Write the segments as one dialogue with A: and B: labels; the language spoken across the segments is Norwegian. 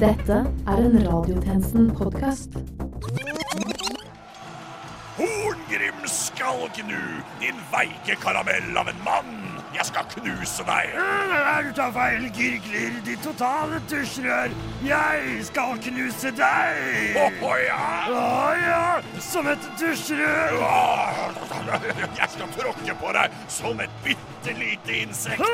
A: Dette er en Radiotjenesten-podkast.
B: Horngrim skal gnu, din veike karamell av en mann. Jeg skal knuse deg.
C: Du tar feil, Girglir, ditt totale tusjrør. Jeg skal knuse deg.
B: Å ja.
C: Å ja, som et tusjrør.
B: Jeg skal tråkke på deg som et bitte lite insekt.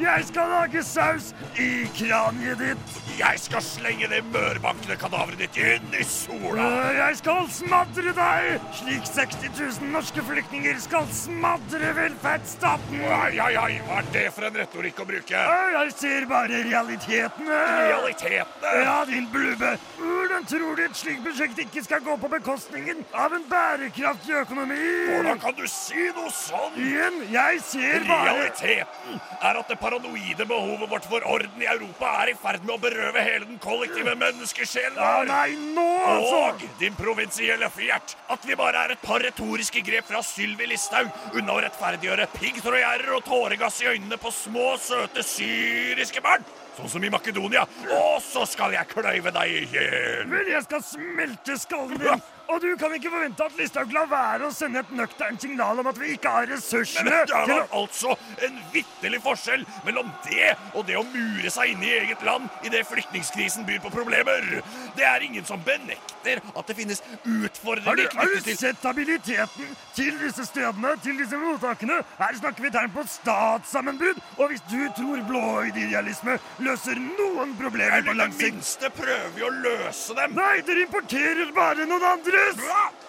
C: Jeg skal lage saus i kraniet ditt.
B: Jeg skal slenge det mørbankende kadaveret ditt inn i sola.
C: Jeg skal smadre deg, slik 60 000 norske flyktninger skal smadre velferdsstaten.
B: ja, ai, ai, hva er det for en retorikk å bruke?
C: Jeg ser bare realitetene.
B: Realitetene.
C: Ja, din blubbe. Hvordan tror du et slikt prosjekt ikke skal gå på bekostningen av en bærekraftig økonomi?
B: Hvordan kan du si noe sånn?
C: Igjen, jeg ser bare
B: Realiteten er at det paranoide behovet vårt for orden i Europa er i ferd med å berøve hele den kollektive menneskesjelen
C: Ja, nei, nå altså!
B: Og din provinsielle fjert, at vi bare er et par retoriske grep fra Sylvi Listhaug unna å rettferdiggjøre piggtrådgjerder og tåregass i øynene på små, søte syriske barn. Sånn som i Makedonia. Og så skal jeg kløyve deg i hjel.
C: Vel, jeg skal smelte skallen din. Og du kan ikke forvente at Listhaug lar være å sende et nøkternt signal om at vi ikke har ressursene Men
B: det er da altså en vitterlig forskjell mellom det og det å mure seg inne i eget land idet flyktningkrisen byr på problemer. Det er ingen som benekter at det finnes
C: har du,
B: utfordringer
C: har du
B: knyttet til
C: sett habiliteten til disse stedene, til disse mottakene? Her snakker vi tegn på statssammenbrudd. Og hvis du tror blåøyd idealisme løser noen problemer
B: Eller
C: på
B: i det
C: lang sikt
B: minste prøver vi å løse dem.
C: Nei, dere importerer bare noen andres!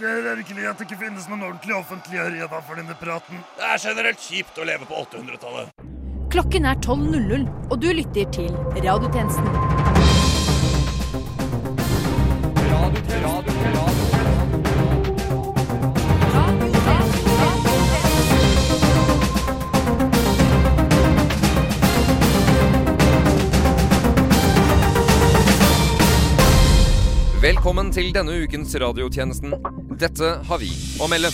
C: Det er virkelig at det ikke finnes noen ordentlig offentlig arena for denne praten.
B: Det er generelt kjipt å leve på 800-tallet.
A: Klokken er 12.00, og du lytter til Radiotjenesten.
D: Velkommen til denne ukens radiotjenesten. Dette har vi å melde.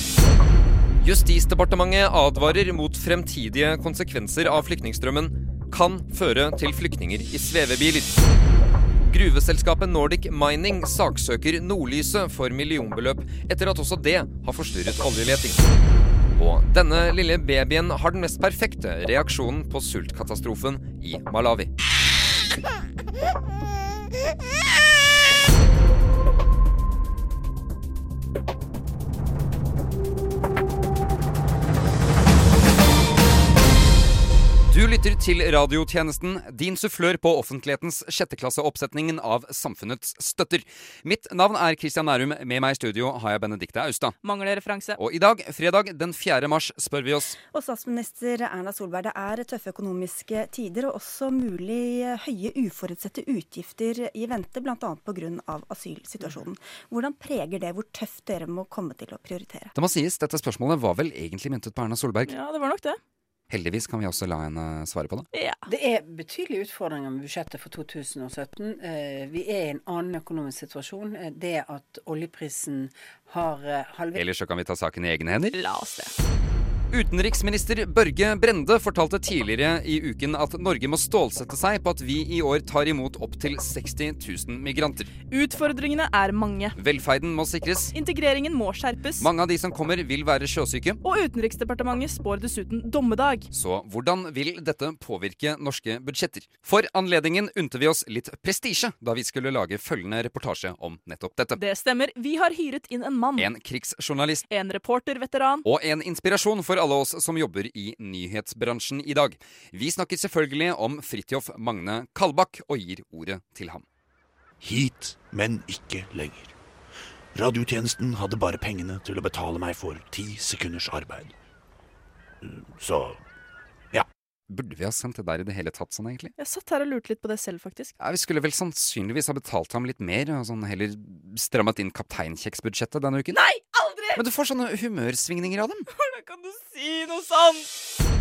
D: Justisdepartementet advarer mot fremtidige konsekvenser av flyktningstrømmen kan føre til flyktninger i svevebiler. Gruveselskapet Nordic Mining saksøker Nordlyset for millionbeløp etter at også det har forstyrret oljeleting. Og denne lille babyen har den mest perfekte reaksjonen på sultkatastrofen i Malawi. Du lytter til radiotjenesten, din sufflør på offentlighetens sjetteklasseoppsetningen av Samfunnets støtter. Mitt navn er Christian Nærum. Med meg i studio har jeg Benedikte Austad.
E: Mangler referanse.
D: Og i dag, fredag den 4. mars, spør vi oss
F: Og statsminister Erna Solberg, det er tøffe økonomiske tider og også mulig høye uforutsette utgifter i vente, bl.a. pga. asylsituasjonen. Hvordan preger det hvor tøft dere må komme til å prioritere?
D: Det må sies, dette spørsmålet var vel egentlig myntet på Erna Solberg.
E: Ja, det var nok det.
D: Heldigvis kan vi også la henne svare på det.
E: Ja.
G: Det er betydelige utfordringer med budsjettet for 2017. Eh, Vi er i en annen økonomisk situasjon. Eh, Det at oljeprisen har eh, halvert
D: Ellers så kan vi ta saken i egne hender.
E: La oss det.
D: Utenriksminister Børge Brende fortalte tidligere i uken at Norge må stålsette seg på at vi i år tar imot opptil 60 000 migranter.
E: Utfordringene er mange.
D: Velferden må sikres.
E: Integreringen må skjerpes.
D: Mange av de som kommer, vil være sjøsyke.
E: Og Utenriksdepartementet spår dessuten dommedag.
D: Så hvordan vil dette påvirke norske budsjetter? For anledningen unte vi oss litt prestisje da vi skulle lage følgende reportasje om nettopp dette.
E: Det stemmer. Vi har hyret inn en mann.
D: En krigsjournalist
E: En reporterveteran.
D: og en inspirasjon for alle oss som jobber i nyhetsbransjen i dag. Vi snakker selvfølgelig om Fridtjof Magne Kalbakk og gir ordet til ham.
B: Hit, men ikke lenger. Radiotjenesten hadde bare pengene til å betale meg for ti sekunders arbeid. Så
D: Burde vi ha sendt det der i det hele tatt sånn, egentlig?
E: Jeg satt her og lurte litt på det selv, faktisk.
D: Ja, Vi skulle vel sannsynligvis ha betalt ham litt mer, og sånn heller strammet inn kapteinkjeksbudsjettet denne uken.
E: Nei, aldri!
D: Men du får sånne humørsvingninger av dem.
E: Hvordan kan du si noe sånt?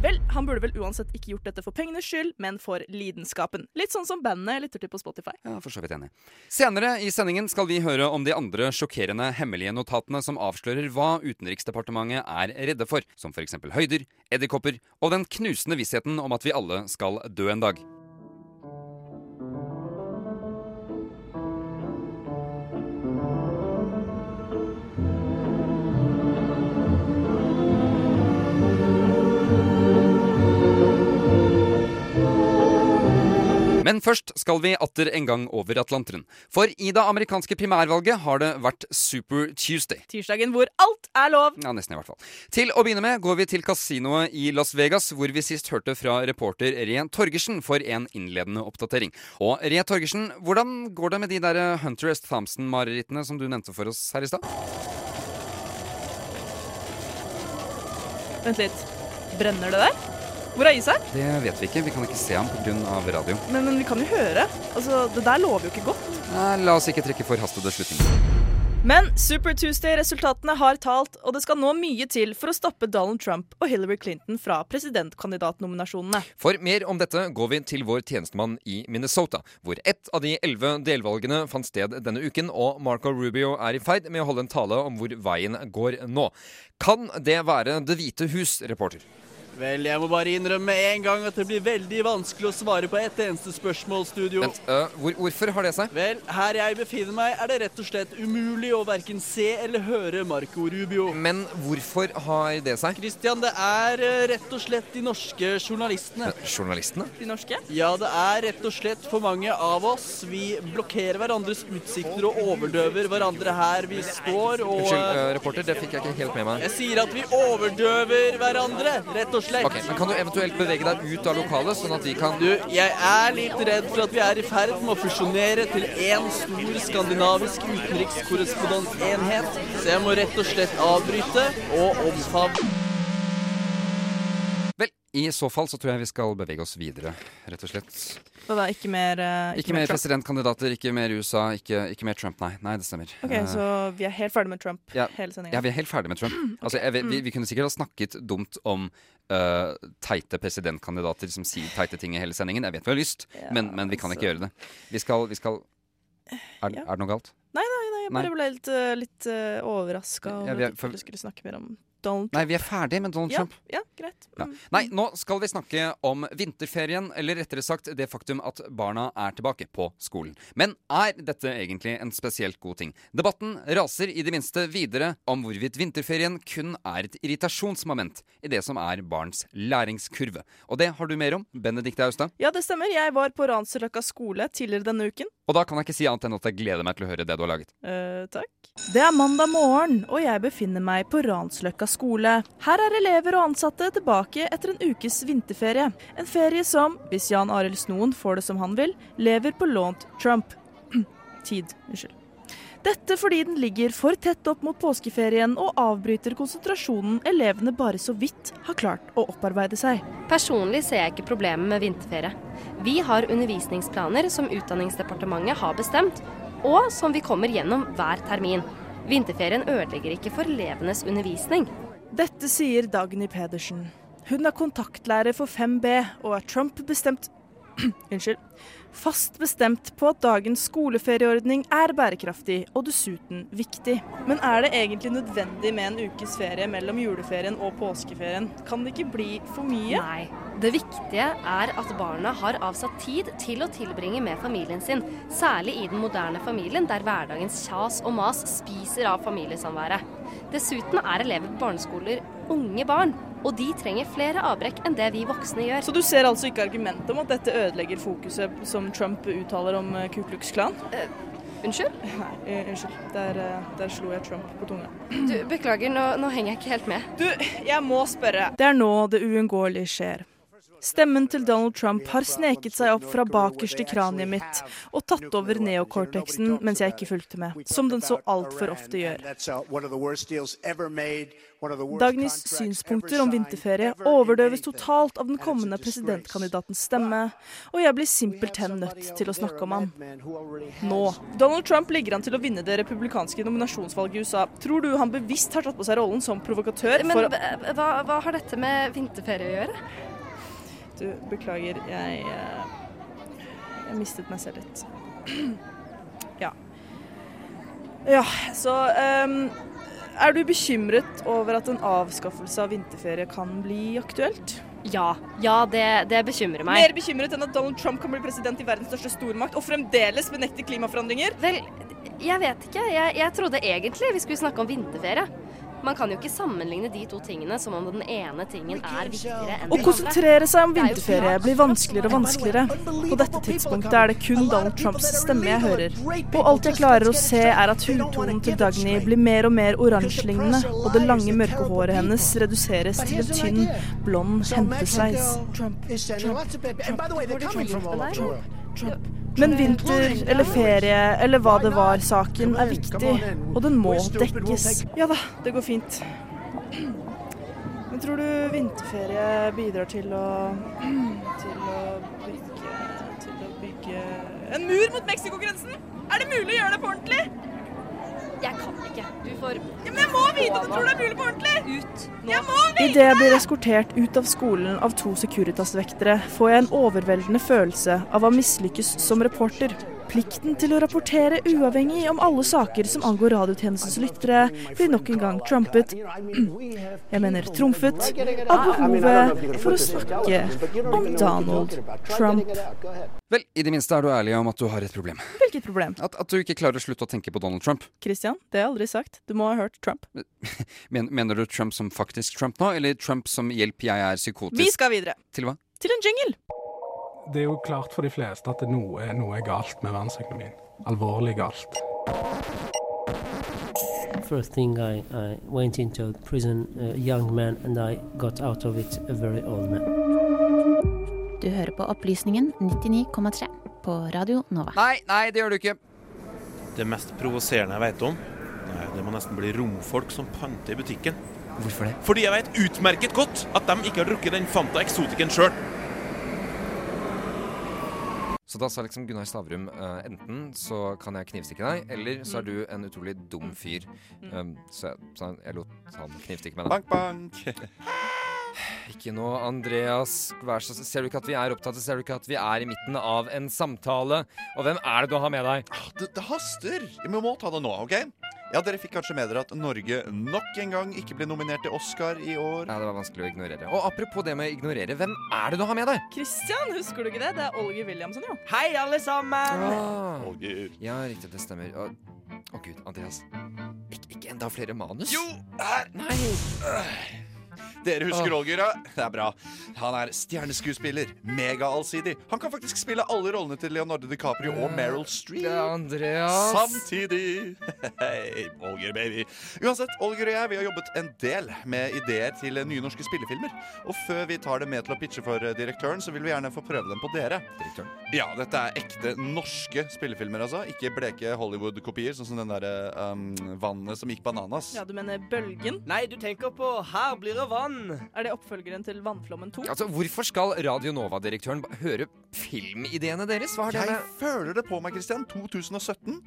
E: Vel, han burde vel uansett ikke gjort dette for pengenes skyld, men for lidenskapen. Litt sånn som bandene lytter til på Spotify.
D: Ja, for så vidt enig. Senere i sendingen skal vi høre om de andre sjokkerende hemmelige notatene som avslører hva Utenriksdepartementet er redde for, som for eksempel høyder, edderkopper og den knusende vissheten om at vi alle skal dø en dag. Men først skal vi atter en gang over Atlanteren. For i det amerikanske primærvalget har det vært Super Tuesday.
E: Tirsdagen hvor alt er lov.
D: Ja, nesten i hvert fall. Til å begynne med går vi til kasinoet i Las Vegas, hvor vi sist hørte fra reporter Re Torgersen for en innledende oppdatering. Og Re Torgersen, hvordan går det med de der Hunter S. Thompson-marerittene som du nevnte for oss her i stad?
E: Vent litt. Brenner det der? Hvor er Isak?
D: Det vet vi ikke. Vi kan ikke se ham pga. radio.
E: Men, men vi kan jo høre. Altså, Det der lover jo ikke godt.
D: Nei, la oss ikke trekke forhastede slutninger.
E: Men Super Tuesday-resultatene har talt, og det skal nå mye til for å stoppe Donald Trump og Hillary Clinton fra presidentkandidatnominasjonene.
D: For mer om dette går vi til vår tjenestemann i Minnesota, hvor ett av de elleve delvalgene fant sted denne uken, og Marco Rubio er i ferd med å holde en tale om hvor veien går nå. Kan det være Det hvite hus, reporter?
H: Vel, jeg må bare innrømme med en gang at det blir veldig vanskelig å svare på ett eneste spørsmål, studio.
D: Vent, uh, hvor, hvorfor har det seg?
H: Vel, her jeg befinner meg, er det rett og slett umulig å verken se eller høre Marco Rubio.
D: Men hvorfor har det seg?
H: Christian, det er rett og slett de norske journalistene.
D: Uh, journalistene?
E: De norske?
H: Ja, det er rett og slett for mange av oss. Vi blokkerer hverandres utsikter og overdøver hverandre her vi står og
D: Unnskyld, reporter, det fikk jeg ikke helt med meg.
H: Jeg sier at vi overdøver hverandre, rett og slett
D: slett. Okay, men Kan du eventuelt bevege deg ut av lokalet, sånn at vi kan
H: Du, jeg er litt redd for at vi er i ferd med å fusjonere til én stor skandinavisk utenrikskorrespondentenhet, så jeg må rett og slett avbryte og omfavne
D: i så fall så tror jeg vi skal bevege oss videre, rett og slett.
E: Hva da? Ikke mer uh,
D: Ikke, ikke mer, mer presidentkandidater, ikke mer USA, ikke, ikke, mer Trump, nei. Nei, det stemmer.
E: Ok, uh, Så vi er helt ferdig med Trump
D: ja,
E: hele sendingen?
D: Ja, vi er helt ferdig med Trump. okay. Altså, jeg, vi, vi, vi, kunne sikkert ha snakket dumt om uh, teite presidentkandidater som sier teite ting i hele sendingen. Jeg vet vi har lyst, ja, men, men, vi kan ikke gjøre det. Vi skal, vi skal er, ja. er, det noe galt?
E: Nei, nei, nei jeg bare ble litt, litt overraska over ja, at du skulle snakke mer om Donald Trump.
D: Nei, vi er ferdig med Donald
E: ja,
D: Trump.
E: Ja, greit. Mm.
D: Ja. Nei, nå skal vi snakke om vinterferien, eller rettere sagt det faktum at barna er tilbake på skolen. Men er dette egentlig en spesielt god ting? Debatten raser i det minste videre om hvorvidt vinterferien kun er et irritasjonsmoment i det som er barns læringskurve. Og det har du mer om, Benedicte Austad?
E: Ja, det stemmer. Jeg var på Ranseløkka skole tidligere denne uken.
D: Og da kan jeg ikke si annet enn at jeg gleder meg til å høre det du har laget.
E: Uh, takk. Det er mandag morgen, og jeg befinner meg på Ransløkka skole. Her er elever og ansatte tilbake etter en ukes vinterferie. En ferie som, hvis Jan Arild Snoen får det som han vil, lever på lånt Trump. Tid. Unnskyld. Dette fordi den ligger for tett opp mot påskeferien og avbryter konsentrasjonen elevene bare så vidt har klart å opparbeide seg.
I: Personlig ser jeg ikke problemet med vinterferie. Vi har undervisningsplaner som Utdanningsdepartementet har bestemt, og som vi kommer gjennom hver termin. Vinterferien ødelegger ikke for elevenes undervisning.
E: Dette sier Dagny Pedersen. Hun er kontaktlærer for 5B og er Trump bestemt Unnskyld. Fast bestemt på at dagens skoleferieordning er bærekraftig og dessuten viktig. Men er det egentlig nødvendig med en ukes ferie mellom juleferien og påskeferien? Kan det ikke bli for mye?
I: Nei. Det viktige er at barna har avsatt tid til å tilbringe med familien sin. Særlig i den moderne familien, der hverdagens kjas og mas spiser av familiesamværet. Dessuten er elever på barneskoler unge barn, og de trenger flere avbrekk enn det vi voksne gjør.
E: Så du ser altså ikke argumentet om at dette ødelegger fokuset som Trump uttaler om eh, Ku Klux Klan? Uh,
I: unnskyld?
E: Nei, uh, unnskyld. Der, uh, der, slo jeg Trump på tunga.
I: Du, Beklager, nå, nå henger jeg ikke helt med.
E: Du, jeg må spørre. Det er nå det uunngåelige skjer. Stemmen til Donald Trump har sneket seg opp fra bakerst i kraniet mitt og tatt over neocortexen mens jeg ikke fulgte med, som den så altfor ofte gjør. Dagnys synspunkter om vinterferie overdøves totalt av den kommende presidentkandidatens stemme, og jeg blir simpelthen nødt til å snakke om han. Nå. Donald Trump ligger an til å vinne det republikanske nominasjonsvalget i USA. Tror du han bevisst har tatt på seg rollen som provokatør?
I: Men hva, hva har dette med vinterferie å gjøre?
E: Du, beklager, jeg eh, Jeg mistet meg selv litt. ja. Ja, så um, Er du bekymret over at en avskaffelse av vinterferie kan bli aktuelt?
I: Ja. Ja, det, det, bekymrer meg.
E: Mer bekymret enn at Donald Trump kan bli president i verdens største stormakt og fremdeles benekte klimaforandringer?
I: Vel, jeg vet ikke. Jeg, jeg trodde egentlig vi skulle snakke om vinterferie. Man kan jo ikke sammenligne de to tingene som om den ene tingen er viktigere enn den andre.
E: Å konsentrere seg om vinterferie blir vanskeligere og vanskeligere. På dette tidspunktet er det kun Donald Trumps stemme jeg hører. Og alt jeg klarer å se, er at hudtonen til Dagny blir mer og mer oransjelignende, og det lange, mørke håret hennes reduseres til en tynn, blond hentesveis. Men vinter eller ferie eller hva det var, saken er viktig, og den må dekkes. Ja da, det går fint. Men tror du vinterferie bidrar til å til å bygge til å bygge En mur mot Mexicogrensen? Er det mulig å gjøre det på ordentlig?
I: Jeg kan ikke. Du får
E: Ja, men jeg må vite om du tror det er mulig på ordentlig!
I: ut nå.
E: Jeg må vite! Idet jeg blir eskortert ut av skolen av to Securitas-vektere, får jeg en overveldende følelse av å mislykkes som reporter. Plikten til å rapportere uavhengig om alle saker som angår radiotjenestens lyttere, blir nok en gang trumpet Jeg mener trumfet av behovet for å snakke om Donald Trump.
D: Vel, i det minste er du ærlig om at du har et problem.
E: Hvilket problem?
D: At, at du ikke klarer å slutte å tenke på Donald Trump.
E: Christian, det har jeg aldri sagt. Du må ha hørt Trump.
D: Men, mener du Trump som faktisk Trump nå, eller Trump som 'hjelp, jeg er psykotisk'?
E: Vi skal videre.
D: Til hva?
E: Til en jingle.
J: Det er jo klart for de fleste at noe, noe er galt med verdensøkonomien. Alvorlig galt.
K: First thing I, I went into prison a young man and I got out of it a very old man.
L: Du hører på Opplysningen 99,3 på Radio Nova.
D: Nei, nei, det gjør du ikke.
M: Det mest provoserende jeg vet om, nei, det må nesten bli romfolk som panter i butikken.
D: Hvorfor det?
M: Fordi jeg vet utmerket godt at de ikke har drukket den Fanta Exoticen sjøl.
N: Så da sa liksom Gunnar Stavrum uh, enten så kan jeg knivstikke deg, eller så er du en utrolig dum fyr. Um, så, jeg, så jeg lot han knivstikke meg. da.
M: Bank, bank.
N: Ikke nå, Andreas. Vær så Ser du ikke at vi er opptatt? Ser du ikke at vi er i midten av en samtale? Og hvem er det du har med deg?
O: Det, det haster. Vi må ta det nå, OK? Ja, Dere fikk kanskje med dere at Norge nok en gang ikke ble nominert til Oscar i år.
N: Ja, Det var vanskelig å ignorere. Og apropos det med å ignorere, hvem er det du har med deg?
E: Christian, husker du ikke det? Det er Olger Williamson, jo.
P: Hei, alle sammen!
N: Ah,
O: Olger.
N: ja, riktig, det stemmer. Å oh, gud, Andreas. Ik ikke enda flere manus?
O: Jo, her!
N: Nei!
O: Dere husker Olger, ja? Det er bra. Han er stjerneskuespiller. Mega-allsidig. Han kan faktisk spille alle rollene til Leonardo DiCaprio og Meryl Streep.
N: Det er Andreas.
O: Samtidig. Hei, Olger, baby. Uansett, Olger og jeg vi har jobbet en del med ideer til nye norske spillefilmer. Og før vi tar det med til å pitche for eh, direktøren, så vil vi gjerne få prøve dem på dere.
N: Direktøren?
O: Ja, dette er ekte norske spillefilmer, altså. Ikke bleke Hollywood-kopier, sånn som den derre um, vannet som gikk bananas.
E: Ja, du mener Bølgen?
P: Nei, du tenker på Her blir det vann.
E: Er det oppfølgeren til Vannflommen 2?
N: Altså, Hvorfor skal Radio Nova-direktøren høre filmideene deres? Hva har det
O: Jeg
N: med
O: føler det på meg, Christian. 2017.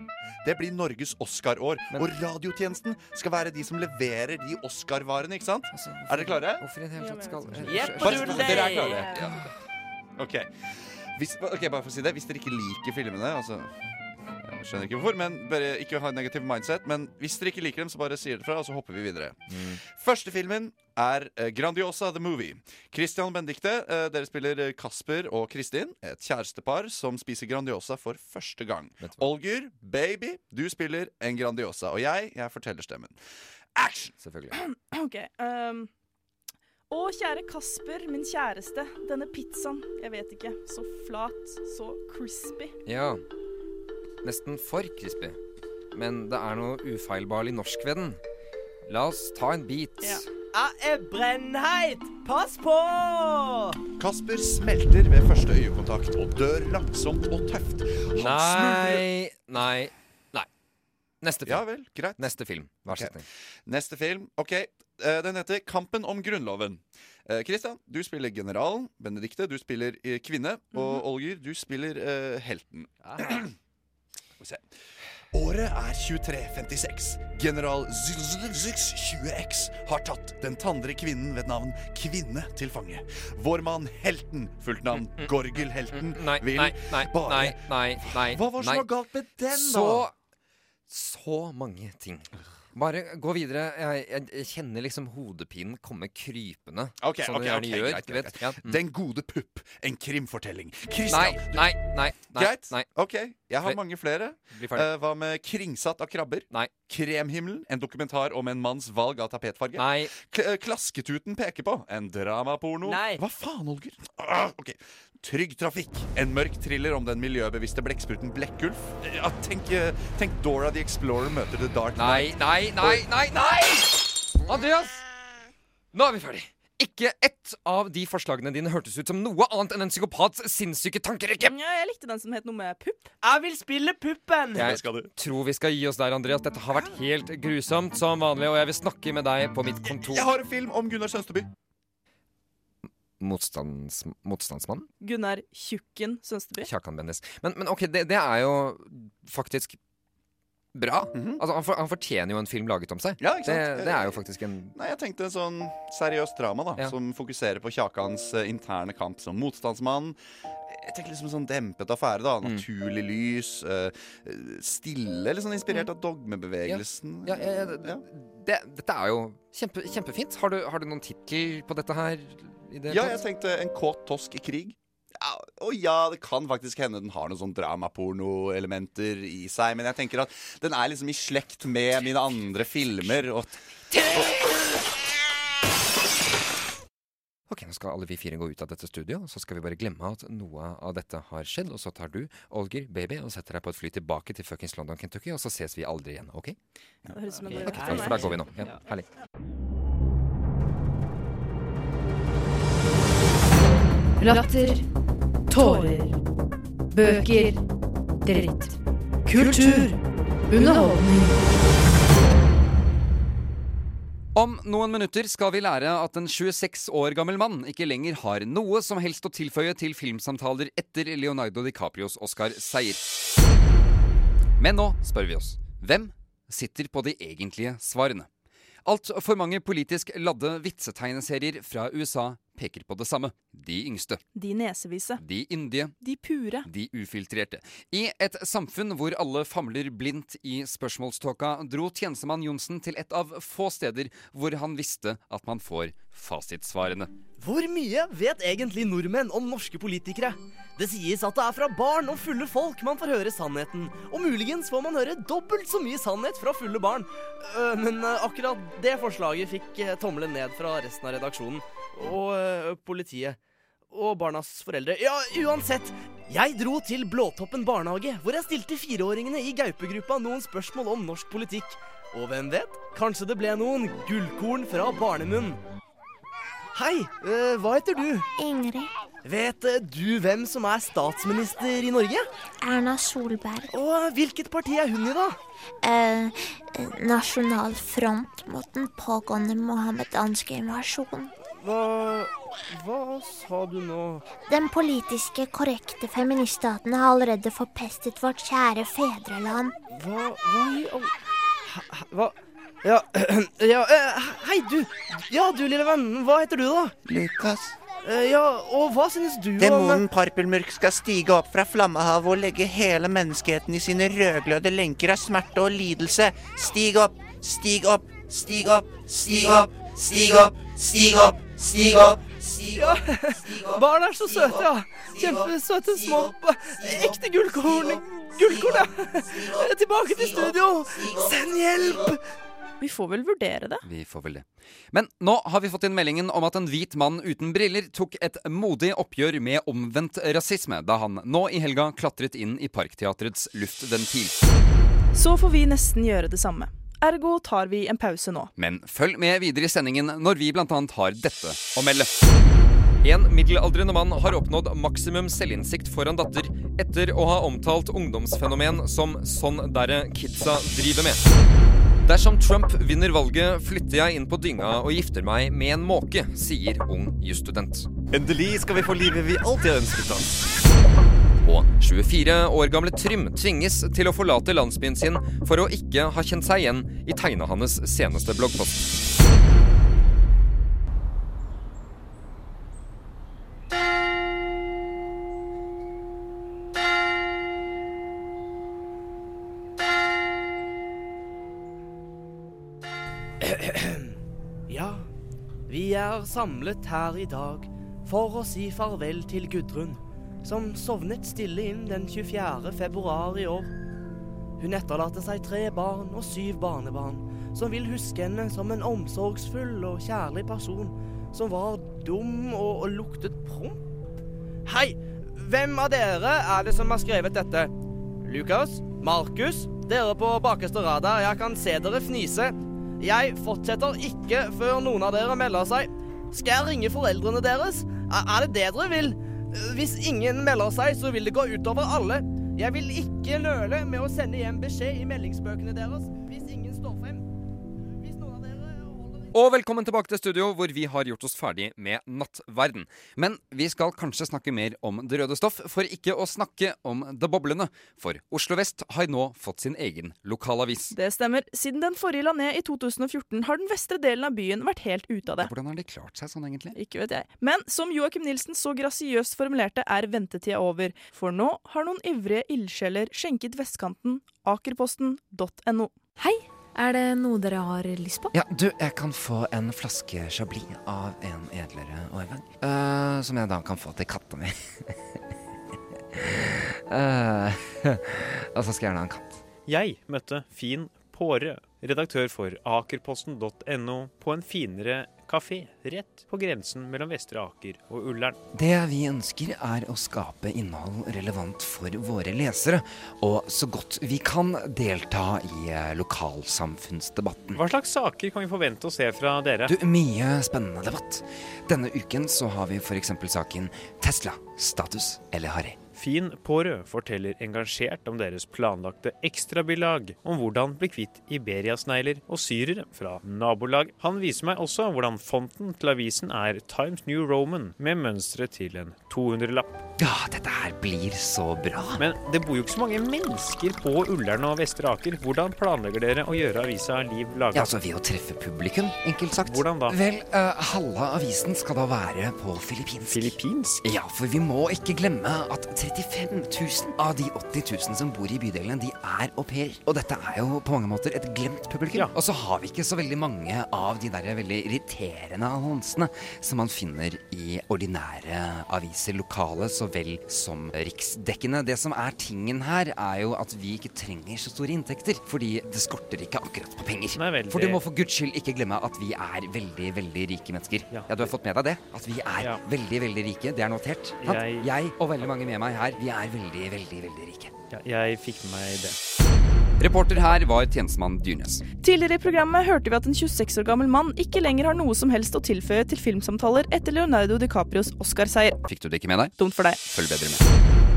O: Det blir Norges Oscar-år.
N: Men-
O: Og radiotjenesten skal være de som leverer de Oscar-varene, ikke sant? er dere klare?
N: Hvorfor i det hele tatt skal
P: Jepp,
O: Bare-
P: du
O: dere er klare? Ja. OK. Hvis, ok, bare for å si det. Hvis dere ikke liker filmene, altså jeg skjønner ikke hvorfor, men bare ikke ha en negativ mindset. Men hvis dere ikke liker dem, så bare sier det fra, og så hopper vi videre.
N: Mm.
O: Første filmen er eh, Grandiosa the Movie. Christian Bendikte, eh, dere spiller eh, Kasper og Kristin. Et kjærestepar som spiser Grandiosa for første gang.
N: Olgur.
O: Olger, baby, du spiller en Grandiosa. Og jeg, jeg forteller stemmen. Action!
N: Selvfølgelig.
E: OK. Um, å, kjære Kasper, min kjæreste. Denne pizzaen, jeg vet ikke. Så flat, så crispy.
N: Ja. Nesten for crispy. Men det er noe ufeilbarlig norsk ved den. La oss ta en bit.
E: Ja.
P: Jeg er brennheit! Pass på!
O: Kasper smelter ved første øyekontakt og dør langsomt og tøft. Han
N: Nei, nei, nei. Neste film.
O: Ja vel, greit.
N: Neste film. Vær så snill.
O: Neste film. OK. eh, Den heter Kampen om Grunnloven. Kristian, du spiller generalen. Benedikte, du spiller eh, kvinne. Og Olger, du spiller eh, helten. Skal se. Året er 2356. General Zylzyx 20X har tatt den tandre kvinnen ved navn Kvinne til fange. Vår mann Helten, fullt navn Gorgel Helten,
N: Nei,
O: vil
N: nei, nei,
O: bare
N: nei, nei, nei.
O: Hva var det som var galt med den,
N: Så
O: da?
N: Så mange ting. Bare gå videre. Jeg, jeg, jeg kjenner liksom hodepinen komme krypende.
O: Ok,
N: som
O: ok,
N: det gjerne
O: ok,
N: gjør.
O: greit, greit, greit.
N: Ja, mm.
O: Den gode pupp. En krimfortelling. Christian.
N: nei, nei. nei
O: Greit.
N: Nei.
O: Ok, jeg har mange flere.
N: Bli ferdig.
O: Eh, hva med Kringsatt av krabber?
N: Nei.
O: Kremhimmelen, en dokumentar om en manns valg av tapetfarge.
N: Nei.
O: K eh, Klasketuten peker på, en dramaporno.
P: Nei.
O: Hva faen, Olger? Ah, ok. Trygg trafikk, en mørk thriller om den miljøbevisste blekkspruten Blekkulf. Ja, tenk, eh, tenk Dora the Explorer møter The Dark
N: Nei,
O: Knight.
N: nei, nei, nei, nei! Andreas! Nå er vi ferdig. Ikke ett av de forslagene dine hørtes ut som noe annet enn en psykopats sinnssyke tankerekke.
E: Ja, jeg likte den som het noe med pupp.
P: Jeg vil spille puppen!
N: Jeg tror vi skal gi oss der, Andreas. Dette har vært helt grusomt som vanlig, og jeg vil snakke med deg på mitt kontor.
O: Jeg har en film om Gunnar Sønsteby.
N: Motstands, motstandsmannen?
E: Gunnar Tjukken Sønsteby.
N: Kjakan Bendis. Men, men ok, det, det er jo faktisk bra. Altså, han, for, han fortjener jo en film laget om seg.
O: Ja, ikke sant?
N: Det, det er jo faktisk en
O: Nei, jeg tenkte en sånn seriøst drama da
N: Ja.
O: som fokuserer på Kjakans eh, interne kamp som motstandsmann. Jeg tenker liksom sånn dempet affære. da
N: Mm.
O: Naturlig lys. eh, stille. Litt sånn inspirert av dogmebevegelsen.
N: Ja, ja, ja, det, det, dette er jo kjempe, kjempefint. Har du, har du noen tittel på dette her? I det
O: Ja, jeg tenkte En kåt tosk i krig. Ja, og ja, det kan faktisk hende den har noen sånn dramaporno-elementer i seg, men jeg tenker at den er liksom i slekt med mine andre filmer. Og,
N: Ok, Nå skal alle vi fire gå ut av dette studio, og så skal vi bare glemme at noe av dette har skjedd. Og så tar du, Olger, baby, og setter deg på et fly tilbake til fuckings London, Kentucky, og så ses vi aldri igjen. OK?
E: Det høres ut som en
N: Ok, for, for da går vi nå. Ja, herlig.
Q: Latter. Tårer. Bøker. Dritt. Kultur. Underholdning.
D: Om noen minutter skal vi lære at en 26 år gammel mann ikke lenger har noe som helst å tilføye til filmsamtaler etter Leonardo DiCaprios Oscar-seier. Men nå spør vi oss hvem sitter på de egentlige svarene? Altfor mange politisk ladde vitsetegneserier fra USA peker på det samme. De yngste.
E: De nesevise.
D: De yndige.
E: De pure.
D: De ufiltrerte. I et samfunn hvor alle famler blindt i spørsmålståka, dro tjenestemann Johnsen til et av få steder hvor han visste at man får fasitsvarene.
P: Hvor mye vet egentlig nordmenn om norske politikere? Det sies at det er fra barn og fulle folk man får høre sannheten. Og muligens får man høre dobbelt så mye sannhet fra fulle barn. Øh, Men øh, akkurat det forslaget fikk øh, tommelen ned fra resten av redaksjonen. Og øh, politiet. Og barnas foreldre. Ja, uansett. Jeg dro til Blåtoppen barnehage, hvor jeg stilte fireåringene i gaupegruppa noen spørsmål om norsk politikk. Og hvem vet? Kanskje det ble noen gullkorn fra barnemunn. Hei, øh, hva heter du?
R: Ingrid.
P: Vet øh, du hvem som er statsminister i Norge?
R: Erna Solberg.
P: Og hvilket parti er hun i, da?
R: Eh, nasjonal front mot den pågående mohammedanske invasjonen.
P: Hva Hva sa du nå?
R: Den politiske korrekte feministstaten har allerede forpestet vårt kjære fedreland.
P: Hva Hva i all Hva Ja, ja eh, Hei, du. Ja, du lille venn. Hva heter du, da?
F: Lukas.
P: Eh, Ja, og hva synes du om
F: Demonen Parpelmørk skal stige opp fra flammehavet og legge hele menneskeheten i sine rødgløde lenker av smerte og lidelse. Stig opp, stig opp, stig opp, stig opp, stig opp, stig opp, stig opp. Stig
P: Ja,
F: opp.
P: barn er så søte, ja. Kjempesøte små Ekte gullkorn. Gullkorn, ja. Tilbake til studio. Send hjelp!
E: Vi får vel vurdere det.
D: Vi får vel det. Men nå har vi fått inn meldingen om at en hvit mann uten briller tok et modig oppgjør med omvendt rasisme da han nå i helga klatret inn i Parkteatrets luftventil.
E: Så får vi nesten gjøre det samme. Ergo tar vi en pause nå.
D: Men følg med videre i sendingen når vi bl.a. har dette å melde. En middelaldrende mann har oppnådd maksimum selvinnsikt foran datter etter å ha omtalt ungdomsfenomen som 'sånn derre kidsa driver med'. Dersom Trump vinner valget, flytter jeg inn på dynga og gifter meg med en måke, sier ung jusstudent.
S: Endelig skal vi få livet vi alltid har ønsket oss.
D: Og 24 år gamle Trym tvinges til å forlate landsbyen sin for å ikke ha kjent seg igjen i tegna hans seneste bloggpost.
P: Ja, vi er samlet her i dag for å si farvel til Gudrun som sovnet stille inn den 24. februar i år. Hun etterlater seg tre barn og syv barnebarn, som vil huske henne som en omsorgsfull og kjærlig person som var dum og, og luktet promp. Hei! Hvem av dere er det som har skrevet dette? Lukas? Markus? Dere på bakerste rad her, jeg kan se dere fnise. Jeg fortsetter ikke før noen av dere melder seg. Skal jeg ringe foreldrene deres? Er det det dere vil? Hvis ingen melder seg, så vil det gå utover alle. Jeg vil ikke nøle med å sende hjem beskjed i meldingsbøkene deres hvis.
D: Og velkommen tilbake til studio, hvor vi har gjort oss ferdig med Nattverden. Men vi skal kanskje snakke mer om det røde stoff, for ikke å snakke om det boblende. For Oslo vest har nå fått sin egen lokalavis.
E: Det stemmer. Siden den forrige la ned i 2014, har den vestre delen av byen vært helt ute av det.
D: Hvordan har de klart seg sånn, egentlig?
E: Ikke vet jeg. Men som Joakim Nilsen så grasiøst formulerte, er ventetida over. For nå har noen ivrige ildsjeler skjenket vestkanten akerposten.no.
A: Hei, er det noe dere har lyst på?
T: Ja, du, jeg kan få en flaske chablis av en edlere årgang. Uh, som jeg da kan få til katta mi. uh, og så skal jeg gjerne ha en katt.
M: Jeg møtte Fin Påre, redaktør for akerposten.no, på en finere kafé rett på grensen mellom Vestre Aker og Ullern.
T: Det vi ønsker er å skape innhold relevant for våre lesere, og så godt vi kan delta i eh, lokalsamfunnsdebatten.
M: Hva slags saker kan vi forvente å se fra dere?
T: Du, mye spennende debatt. Denne uken så har vi f.eks. saken Tesla, status eller Harry.
M: Fin Pårø forteller engasjert om deres planlagte ekstrabilag, om hvordan bli kvitt iberiasnegler og syrere fra nabolag. Han viser meg også hvordan fonten til avisen er Times New Roman, med mønsteret til en 200-lapp.
T: Ja, dette her blir så bra.
M: Men det bor jo ikke så mange mennesker på Ullern og Vestre Aker. Hvordan planlegger dere å gjøre avisa liv laga?
T: Ja, altså Ved å treffe publikum, enkelt sagt.
M: Hvordan da?
T: Vel, uh, halve avisen skal da være på filippinsk.
M: Filippinsk?
T: Ja, for vi må ikke glemme at 35 000 av de 80 000 som bor i bydelen, de er au pairer. Og dette er jo på mange måter et glemt publikum. Og så har vi ikke så veldig mange av de der veldig irriterende annonsene som man finner i ordinære aviser, lokale så vel som riksdekkende. Det som er tingen her, er jo at vi ikke trenger så store inntekter, fordi det skorter ikke akkurat på penger.
M: Nei veldig...
T: For du må for guds skyld ikke glemme at vi er veldig, veldig rike mennesker. Ja, du har fått med deg det? At vi er
M: Ja.
T: veldig, veldig rike. Det er notert.
M: Jeg-
T: jeg og veldig mange med meg her, vi er veldig, veldig, veldig rike.
M: Ja, jeg fikk med meg det.
D: Reporter her var tjenestemann Dyrnes.
E: Tidligere i programmet hørte vi at en 26 år gammel mann ikke lenger har noe som helst å tilføye til filmsamtaler etter Leonardo DiCaprios Oscarseier.
D: Fikk du det ikke med deg?
E: Dumt for deg.
D: Følg bedre med.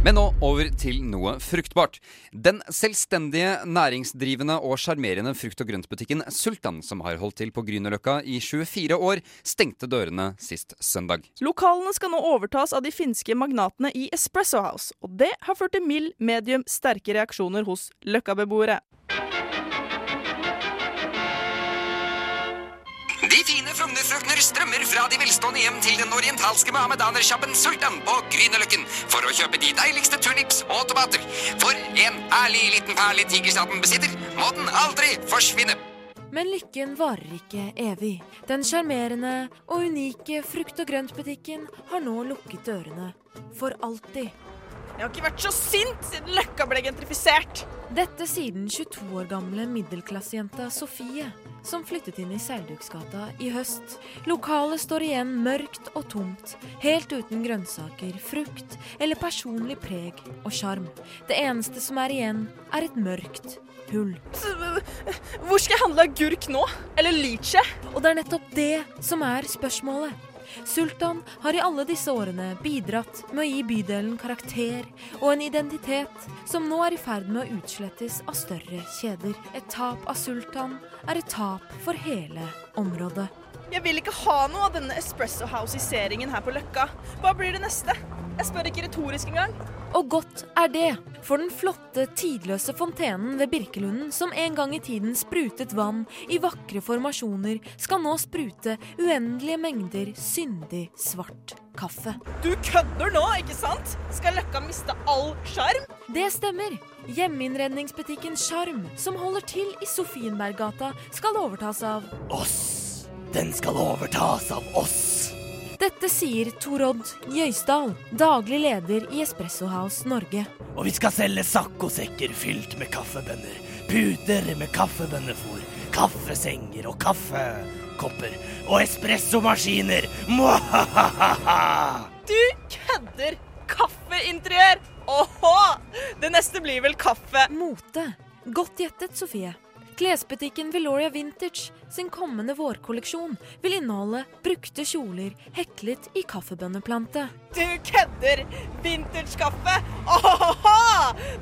D: Men nå over til noe fruktbart. Den selvstendige, næringsdrivende og sjarmerende frukt- og grøntbutikken Sultan, som har holdt til på Grünerløkka i 24 år, stengte dørene sist søndag.
E: Lokalene skal nå overtas av de finske magnatene i Espresso House, og det har ført til mild, medium, sterke reaksjoner hos Løkka-beboere.
U: Frognerfrøkner strømmer fra de velstående hjem til den orientalske mohammedanersjappen Sultan på Grünerløkken for å kjøpe de deiligste turnips og tomater. For en ærlig liten perle tigerstaten besitter, må den aldri forsvinne.
A: Men lykken varer ikke evig. Den sjarmerende og unike frukt- og grøntbutikken har nå lukket dørene. For alltid.
E: Jeg har ikke vært så sint siden Løkka ble gentrifisert.
A: Dette sier den 22 år gamle middelklassejenta Sofie, som flyttet inn i Seilduksgata i høst. Lokalet står igjen mørkt og tomt, helt uten grønnsaker, frukt eller personlig preg og sjarm. Det eneste som er igjen, er et mørkt hull.
E: Hvor skal jeg handle agurk nå? Eller lychee?
A: Og det er nettopp det som er spørsmålet. Sultan har i alle disse årene bidratt med å gi bydelen karakter og en identitet som nå er i ferd med å utslettes av større kjeder. Et tap av Sultan er et tap for hele området.
E: Jeg vil ikke ha noe av denne Espresso House-iseringen her på Løkka. Hva blir det neste? Jeg spør ikke retorisk engang.
A: Og godt er det, for den flotte, tidløse fontenen ved Birkelunden, som en gang i tiden sprutet vann i vakre formasjoner, skal nå sprute uendelige mengder syndig svart kaffe.
E: Du kødder nå, ikke sant? Skal Løkka miste all sjarm?
A: Det stemmer. Hjemmeinnredningsbutikken Sjarm, som holder til i Sofienberggata, skal overtas av
C: Oss!
P: den skal overtas av oss.
A: Dette sier Tor Odd Jøisdal, daglig leder i Espresso House Norge.
P: Og vi skal selge saccosekker fylt med kaffebønner. Puter med kaffebønnefôr. Kaffesenger og kaffekopper. Og espressomaskiner.
E: Du kødder! Kaffeinteriør! Åhå! Det neste blir vel kaffe.
A: Mote. Godt gjettet, Sofie. Klesbutikken Veloria Vintage sin kommende vårkolleksjon vil inneholde brukte kjoler heklet i kaffebønneplante.
E: Du kødder! Vintage-kaffe! Åhå!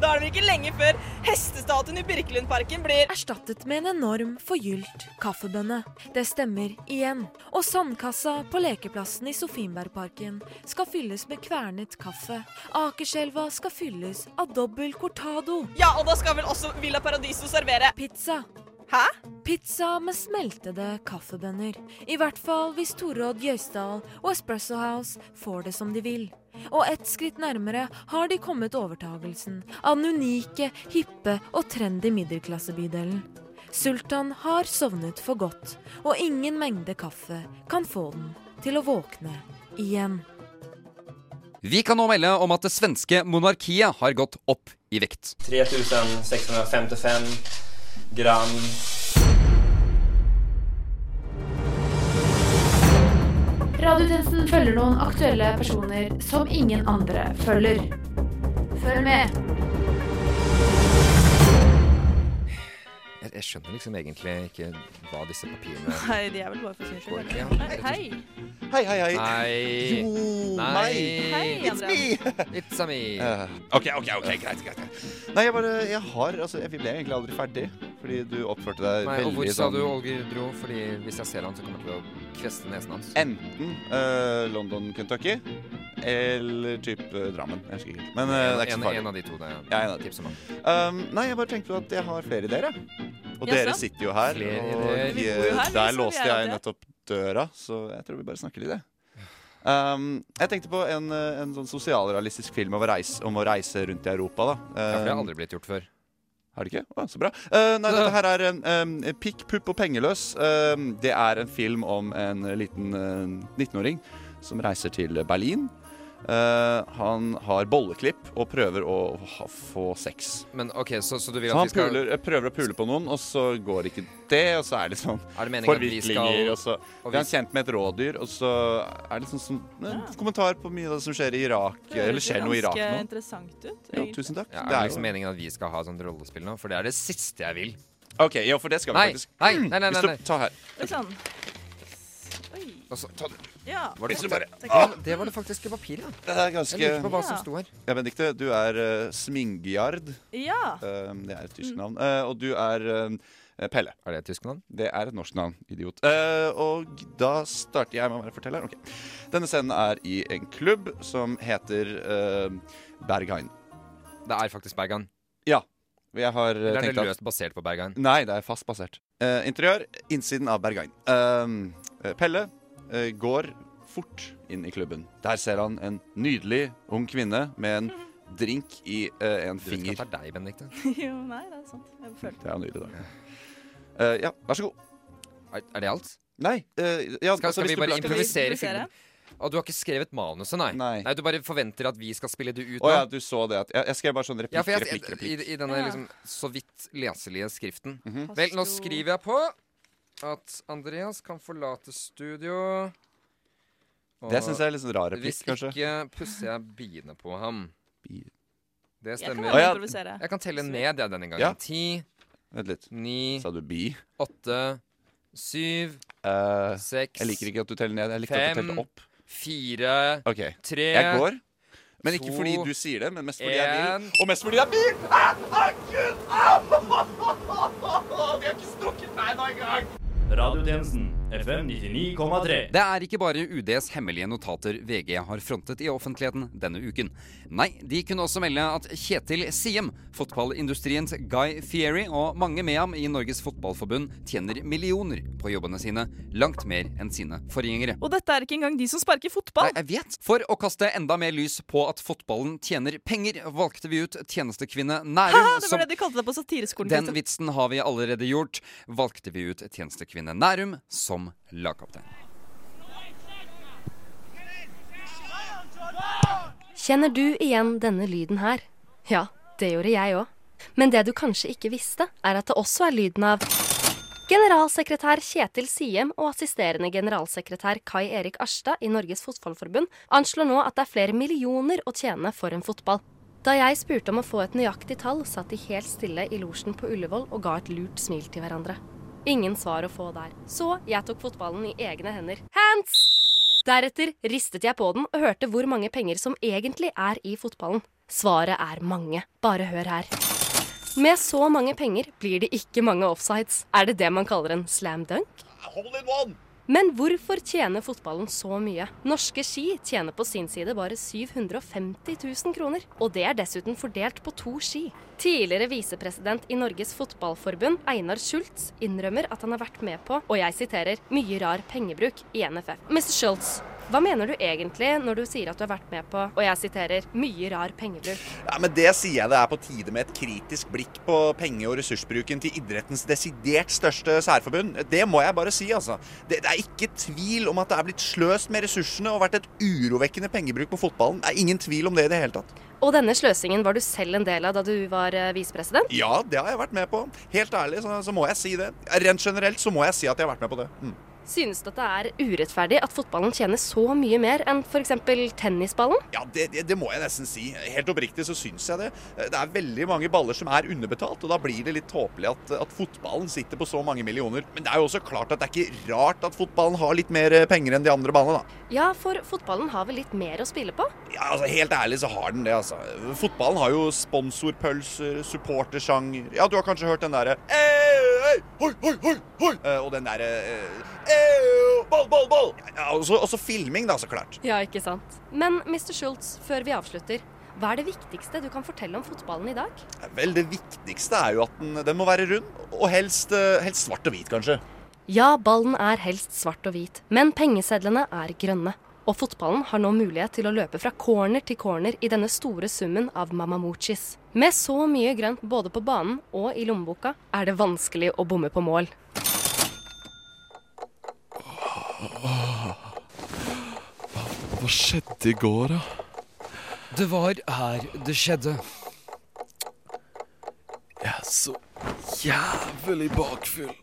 E: Da er det vel ikke lenge før hestestatuen i Birkelundparken blir
A: Erstattet med en enorm forgylt kaffebønne. Det stemmer igjen. Og sandkassa på lekeplassen i Sofienbergparken skal fylles med kvernet kaffe. Akerselva skal fylles av dobbel cortado.
E: Ja, og da skal vel også Villa Paradiso servere
A: Pizza.
E: Hæ?
A: Pizza med smeltede kaffebønner. I hvert fall hvis Torodd Jøisdal og Espresso House får det som de vil. Og ett skritt nærmere har de kommet overtagelsen av den unike, hippe og trendy middelklassebydelen. Sultan har sovnet for godt, og ingen mengde kaffe kan få den til å våkne igjen.
D: Vi kan nå melde om at det svenske monarkiet har gått opp i vekt.
V: 3655 gram.
L: Radiotjenesten følger noen aktuelle personer som ingen andre følger. Følg med.
N: Jeg, jeg skjønner liksom egentlig ikke hva disse papirene
E: Nei, de er vel bare for sin skyld.
N: ja.
E: Hei.
O: Hei, hei, hei.
N: Nei.
O: Jo,
N: Nei.
O: meg.
E: Hei,
O: It's me.
N: It's a me.
O: Uh, ok, ok, ok, greit, greit. greit. Nei, jeg bare, jeg har, altså, jeg ble egentlig aldri ferdig, fordi du oppførte deg
N: Nei, og
O: veldig
N: hvor sa
O: sånn...
N: du Olger dro? Fordi hvis jeg ser han, så kommer jeg til å kveste nesen hans.
O: Enten uh, London, Kentucky, eller type Drammen. Jeg husker ikke. Men uh, det er ikke
N: en,
O: så farlig.
N: en av de to. Det
O: Ja, en av de.
N: tips.
O: Um, nei, jeg bare tenkte på at jeg har flere ideer, jeg. Og dere sitter jo her,
N: Flere
O: og
N: ideer. Vi jo
O: eh,
N: her,
O: der låste jeg nettopp døra, så jeg tror vi bare snakker litt, jeg. Um, jeg tenkte på en, eh, en sånn sosialrealistisk film om å, reise, om å reise rundt i Europa, da.
N: Ja, for det har
O: Um,
N: aldri blitt gjort før.
O: Har det ikke? Å, så bra. Eh, nei, dette her er um, Pikk, pupp og pengeløs. Um, det er en film om en liten uh, 19-åring som reiser til Berlin. Eh, han har bolleklipp og prøver å ha, få sex.
N: Men ok, så, så du vil
O: Så
N: at
O: han
N: vi skal
O: puler, eh, prøver å pule på noen, og så går ikke det. Og så er det sånn
N: Er det vi
O: forviklinger.
N: skal-
O: Og så
N: og
O: blir han kjent med et rådyr, og så er det sånn som en kommentar på mye av det som skjer i Irak. Eller skjer noe i Irak nå.
E: interessant ut.
O: Ja, tusen takk.
N: Ja,
O: Det
N: er det
O: er
N: liksom
O: jo
N: meningen at vi skal ha sånt rollespill nå? For det er det siste jeg vil.
O: OK, ja, for det skal vi
N: Nei,
O: faktisk.
N: nei, nei, nei,
O: nei,
N: nei,
O: du ta her.
E: Sånn. Oi.
N: Og så, ta det.
E: Ja.
N: Var det,
O: bare-
N: Ja, det var det faktiske papiret.
O: Det er ganske
N: Jeg lurer på hva som sto her.
O: Ja, Benedicte, du er uh, Smingjard.
E: Ja.
O: Uh, det er et tysk navn. Uh, og du er uh, Pelle.
N: Er det et tysk navn?
O: Det er et norsk navn, idiot. Eh, og da starter jeg med å være forteller. Okay. Denne scenen er i en klubb som heter uh, Berghain.
N: Det er faktisk Berghain.
O: Ja. Jeg har eh,
N: Eller er det
O: tenkt at
N: løst basert på Berghain?
O: Nei, det er fast basert. Eh, interiør innsiden av Berghain. Eh, Pelle eh, går fort inn i klubben. Der ser han en nydelig ung kvinne med en drink i eh, en
N: Du vet
O: finger.
N: ikke at det er deg, Benedicte?
E: jo, nei, det er sant. Jeg følte
O: Det er nydelig, da. Eh, ja, vær så god.
N: Er, er det alt?
O: Nei. eh, ja,
N: Skal,
O: altså,
N: skal
O: hvis
N: vi
O: du
N: bare improvisere filmen? Og du har ikke skrevet manuset, nei?
O: Nei.
N: Du bare forventer at vi skal spille det ut
O: Å ja, du så det. At, jeg, jeg skrev bare sånn replikk,
N: Ja, jeg,
O: replikk, replikk.
N: I, I denne
E: Ja.
N: liksom så vidt leselige skriften.
O: Mhm.
N: Vel, nå skriver jeg på at Andreas kan forlate studio. Og
O: Det syns jeg er litt sånn rar replikk,
N: Hvis ikke pusser jeg biene på ham.
O: Bi-
N: Det
E: Jeg kan
N: stemmer. Jeg kan telle ned jeg denne gangen.
O: Ja.
N: Ti,
O: Vent litt.
N: ni,
O: Sa du bi?
N: åtte, syv,
O: uh,
N: seks,
O: jeg liker ikke at du teller ned. Jeg likte at du
N: fem,
O: telte opp.
N: fire,
O: okay.
N: tre
O: Jeg går. Men ikke
N: to,
O: fordi du sier det, men mest fordi jeg vil. Og mest fordi jeg vil! Ah, ah, Gud! Ah! de har ikke strukket meg ennå engang!
W: Radiotjenesten FM 99,3.
D: Det er ikke bare UDs hemmelige notater VG har frontet i offentligheten denne uken. Nei, de kunne også melde at Kjetil Siem, fotballindustriens Guy Fieri og mange med ham i Norges Fotballforbund tjener millioner på jobbene sine, langt mer enn sine forgjengere.
E: Og dette er ikke engang de som sparker fotball.
D: Nei, jeg vet. For å kaste enda mer lys på at fotballen tjener penger, valgte vi ut tjenestekvinne Nærum
E: Haha, det
D: som
E: var det de kalte det på Satireskolen.
D: den vitsen har vi allerede gjort. Valgte vi ut tjenestekvinne Nærum som som lagkaptein.
I: Kjenner du igjen denne lyden her? Ja, det gjorde jeg òg. Men det du kanskje ikke visste, er at det også er lyden av Generalsekretær Kjetil Siem og assisterende generalsekretær Kai Erik Arstad i Norges Fotballforbund anslår nå at det er flere millioner å tjene for en fotball. Da jeg spurte om å få et nøyaktig tall, satt de helt stille i losjen på Ullevål og ga et lurt smil til hverandre. Ingen svar å få der, så jeg tok fotballen i egne hender. Hands! Deretter ristet jeg på den og hørte hvor mange penger som egentlig er i fotballen. Svaret er mange. Bare hør her. Med så mange penger blir det ikke mange offsides. Er det det man kaller en slam dunk?
O: Hold in one!
I: Men hvorfor tjener fotballen så mye? Norske Ski tjener på sin side bare 750 000 kroner. Og det er dessuten fordelt på to ski. Tidligere visepresident i Norges Fotballforbund, Einar Schultz, innrømmer at han har vært med på, og jeg siterer, mye rar pengebruk i NFF. Mr. Schultz, hva mener du egentlig når du sier at du har vært med på, og jeg siterer, mye rar pengebruk?
O: Ja, men Det sier jeg det er på tide med et kritisk blikk på penge- og ressursbruken til idrettens desidert største særforbund. Det må jeg bare si, altså. Det, det er ikke tvil om at det er blitt sløst med ressursene og vært et urovekkende pengebruk på fotballen. Det er ingen tvil om det i det hele tatt.
I: Og denne sløsingen var du selv en del av da du var eh, visepresident?
O: Ja, det har jeg vært med på. Helt ærlig så, så må jeg si det. Rent generelt så må jeg si at jeg har vært med på det. Mm.
I: Synes du at det er urettferdig at fotballen tjener så mye mer enn f.eks. tennisballen?
O: Ja, det, det, det, må jeg nesten si. Helt oppriktig så syns jeg det. Det er veldig mange baller som er underbetalt, og da blir det litt tåpelig at, at, fotballen sitter på så mange millioner. Men det er jo også klart at det er ikke rart at fotballen har litt mer penger enn de andre ballene, da.
I: Ja, for fotballen har vel litt mer å spille på?
O: Ja, altså Helt ærlig så har den det, altså. Fotballen har jo sponsorpølser, supportersang Ja, du har kanskje hørt den derre Hoi, hoi, hoi, hoi! Og den derre Ball, ball, ball! Ja, og så filming, da, så klart.
I: Ja, ikke sant. Men Mr. Schultz, før vi avslutter. Hva er det viktigste du kan fortelle om fotballen i dag?
O: Vel, Det viktigste er jo at den, den må være rund, og helst, helst svart og hvit, kanskje.
I: Ja, ballen er helst svart og hvit, men pengesedlene er grønne. Og fotballen har nå mulighet til å løpe fra corner til corner i denne store summen av mamamuchis. Med så mye grønt både på banen og i lommeboka er det vanskelig å bomme på mål.
O: Hva skjedde i går, da?
T: Det var her det skjedde.
O: Jeg er så jævlig bakfull.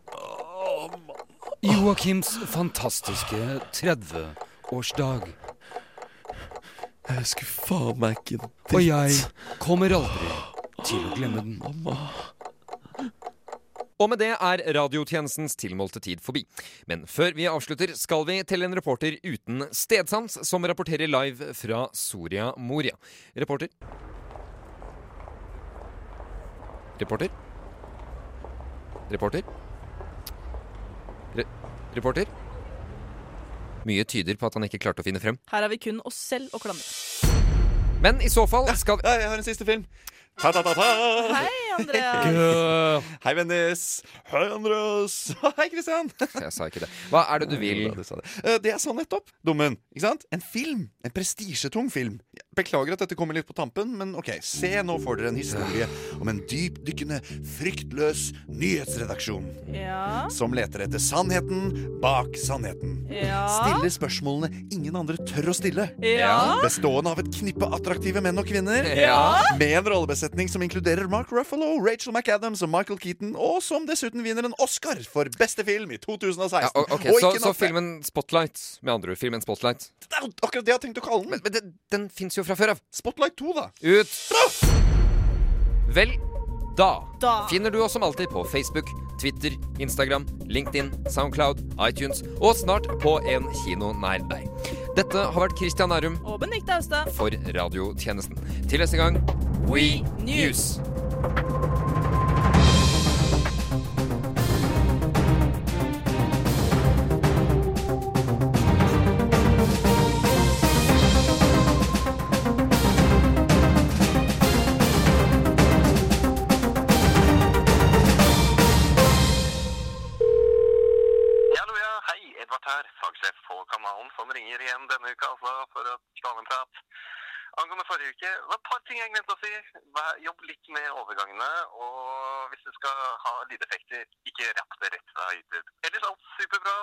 O: Mann.
T: Joakims fantastiske 30-årsdag.
O: Jeg skulle faen meg ikke dritt.
T: Og jeg kommer aldri til å glemme den.
O: Mamma.
N: Og med det er radiotjenestens tilmålte tid forbi. Men før vi avslutter, skal vi til en reporter uten stedsans, som rapporterer live fra Soria Moria. Reporter? Reporter? Reporter? Re reporter? Mye tyder på at han ikke klarte å finne frem.
E: Her har vi kun oss selv å klandre.
N: Men i så fall skal vi
O: Ja, jeg har en siste film. Ta-ta-ta-ta!
E: Andreas.
O: Hei, Vennis. Hei, Andreas. Hei, Kristian.
N: Jeg sa ikke det. Hva er det du vil?
O: Det. det jeg sa nettopp. Dummen. Ikke sant? En film. En prestisjetung film. Beklager at dette kommer litt på tampen, men ok, se nå får dere en historie om en dypdykkende, fryktløs nyhetsredaksjon.
E: Ja.
O: Som leter etter sannheten bak sannheten.
E: Ja.
O: Stiller spørsmålene ingen andre tør å stille.
E: Ja.
O: Bestående av et knippe attraktive menn og kvinner.
N: Ja.
O: Med en rollebesetning som inkluderer Mark Ruffalo, Rachel McAdams og Michael Keaton, og som dessuten vinner en Oscar for beste film i 2016.
N: Ja, ok,
O: Og
N: Så,
O: ikke
N: så filmen Spotlight, med andre ord. Filmen Spotlight.
O: Det er akkurat det jeg har tenkt å kalle den.
N: Men, men den, den fins jo fra før av.
O: Spotlight 2, da.
N: Ut. Vel, da,
E: Da.
N: finner du oss som alltid på Facebook, Twitter, Instagram, LinkedIn, Soundcloud, iTunes og snart på en kino nær deg. Dette har vært Christian Nærum
E: Og Benedicte Austad.
N: for radiotjenesten. Til neste gang We News.
X: Thank you. Forrige uke, det var et par ting jeg glemte å si. Jobb litt med overgangene, og hvis du skal ha lydeffekter, ikke rapp det rett fra YouTube. Ellers alt superbra,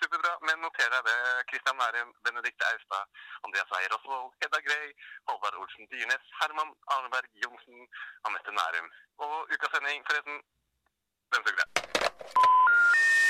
X: superbra, men noter deg det. Christian Nærum, Benedikte Austad, Andreas Weier Osvold, Hedda Grey, Håvard Olsen Dyrnes, Herman Arneberg Johnsen, Anette Nærum. Og ukas sending, forresten, den suger jeg.